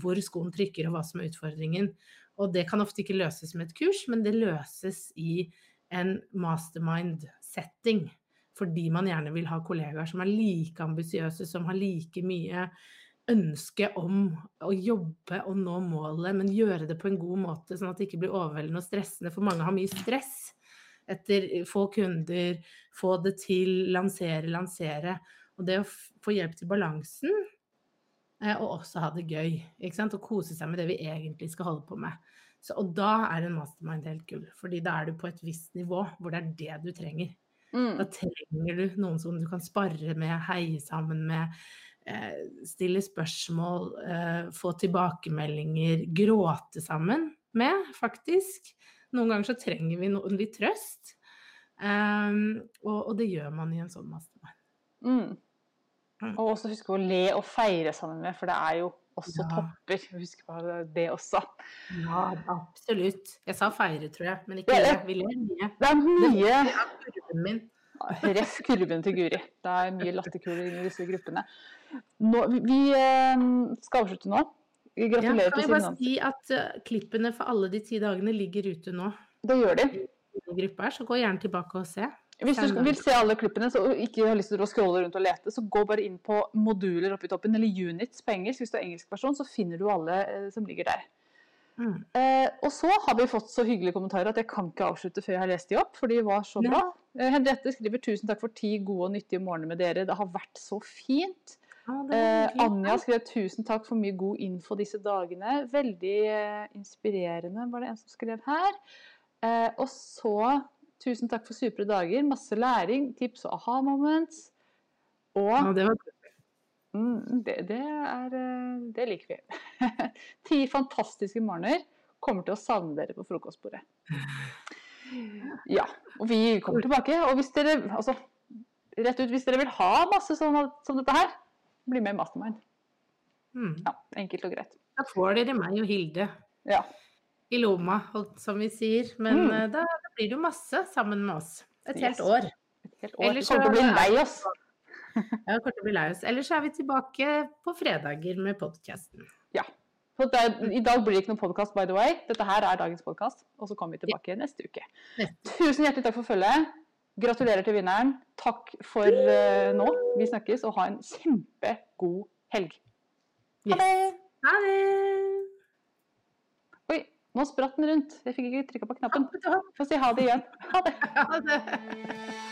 hvor skoen trykker og hva som er utfordringen. Og det kan ofte ikke løses med et kurs, men det løses i en mastermind-setting. Fordi man gjerne vil ha kollegaer som er like ambisiøse, som har like mye ønske om å jobbe og nå målet, men gjøre det på en god måte, sånn at det ikke blir overveldende og stressende. For mange har mye stress etter få kunder, få det til, lansere, lansere. Og det å få hjelp til balansen, og også ha det gøy, ikke sant? og kose seg med det vi egentlig skal holde på med. Så, og da er en mastermind helt gull, fordi da er du på et visst nivå hvor det er det du trenger. Mm. Da trenger du noen som du kan spare med, heie sammen med, eh, stille spørsmål, eh, få tilbakemeldinger, gråte sammen med, faktisk. Noen ganger så trenger vi noen litt trøst. Um, og, og det gjør man i en sånn mastermind. Mm. Mm. Og også huske å le og feire sammen med, for det er jo også Ja. topper. Husk på det også. Ja, absolutt. Jeg sa feire, tror jeg, men ikke det. Vi ler mye. Det er mye kurven min. (laughs) Ref kurven til Guri. Det er mye latterkuler i disse gruppene. Nå, vi eh, skal avslutte nå. Gratulerer Ja, Signe. kan jeg bare si at eh, klippene for alle de ti dagene ligger ute nå Det gjør de. i gruppa her, så gå gjerne tilbake og se. Hvis du vil se alle klippene så og ikke har lyst til å scrolle rundt og lete, så gå bare inn på moduler oppi toppen, eller units på engelsk. Hvis du er engelsk versjon, så finner du alle eh, som ligger der. Mm. Eh, og så har vi fått så hyggelige kommentarer at jeg kan ikke avslutte før jeg har lest de opp, for de var så bra. Eh, Henriette skriver 'tusen takk for ti gode og nyttige morgener med dere'. Det har vært så fint. Ja, Eh. Anja skrev 'tusen takk for mye god info disse dagene'. Veldig eh, inspirerende, var det en som skrev her. Eh, og så 'tusen takk for supre dager'. Masse læring, tips og aha-moments. Og Ja, det var Mm, det, det, er, eh, det liker vi. (laughs) Ti fantastiske morgener. Kommer til å savne dere på frokostbordet. Ja, og vi kommer tilbake. Og hvis dere, altså, rett ut, hvis dere vil ha masse sånn som dette her, bli med i Mastermind. mm. Ja, enkelt og greit. Da får dere meg og Hilde Ja. i lomma, som vi sier. Men Mm. eh, da blir det jo masse sammen med oss. Et helt Yes. år. Et helt år. Ellers kommer til å bli lei oss. (laughs) Ja, kommer til å bli lei oss. Ellers er vi tilbake på fredager med podkasten. Ja. I dag blir det ikke noen podkast, by the way. Dette her er dagens podkast. Og så kommer vi tilbake neste uke. Tusen hjertelig takk for følget. Gratulerer til vinneren. Takk for uh, nå. Vi snakkes, og ha en kjempegod helg. Ha det! Ha det! Nå spratt den rundt. Jeg fikk ikke trykka på knappen. Få si ha det igjen. Ha det! (laughs)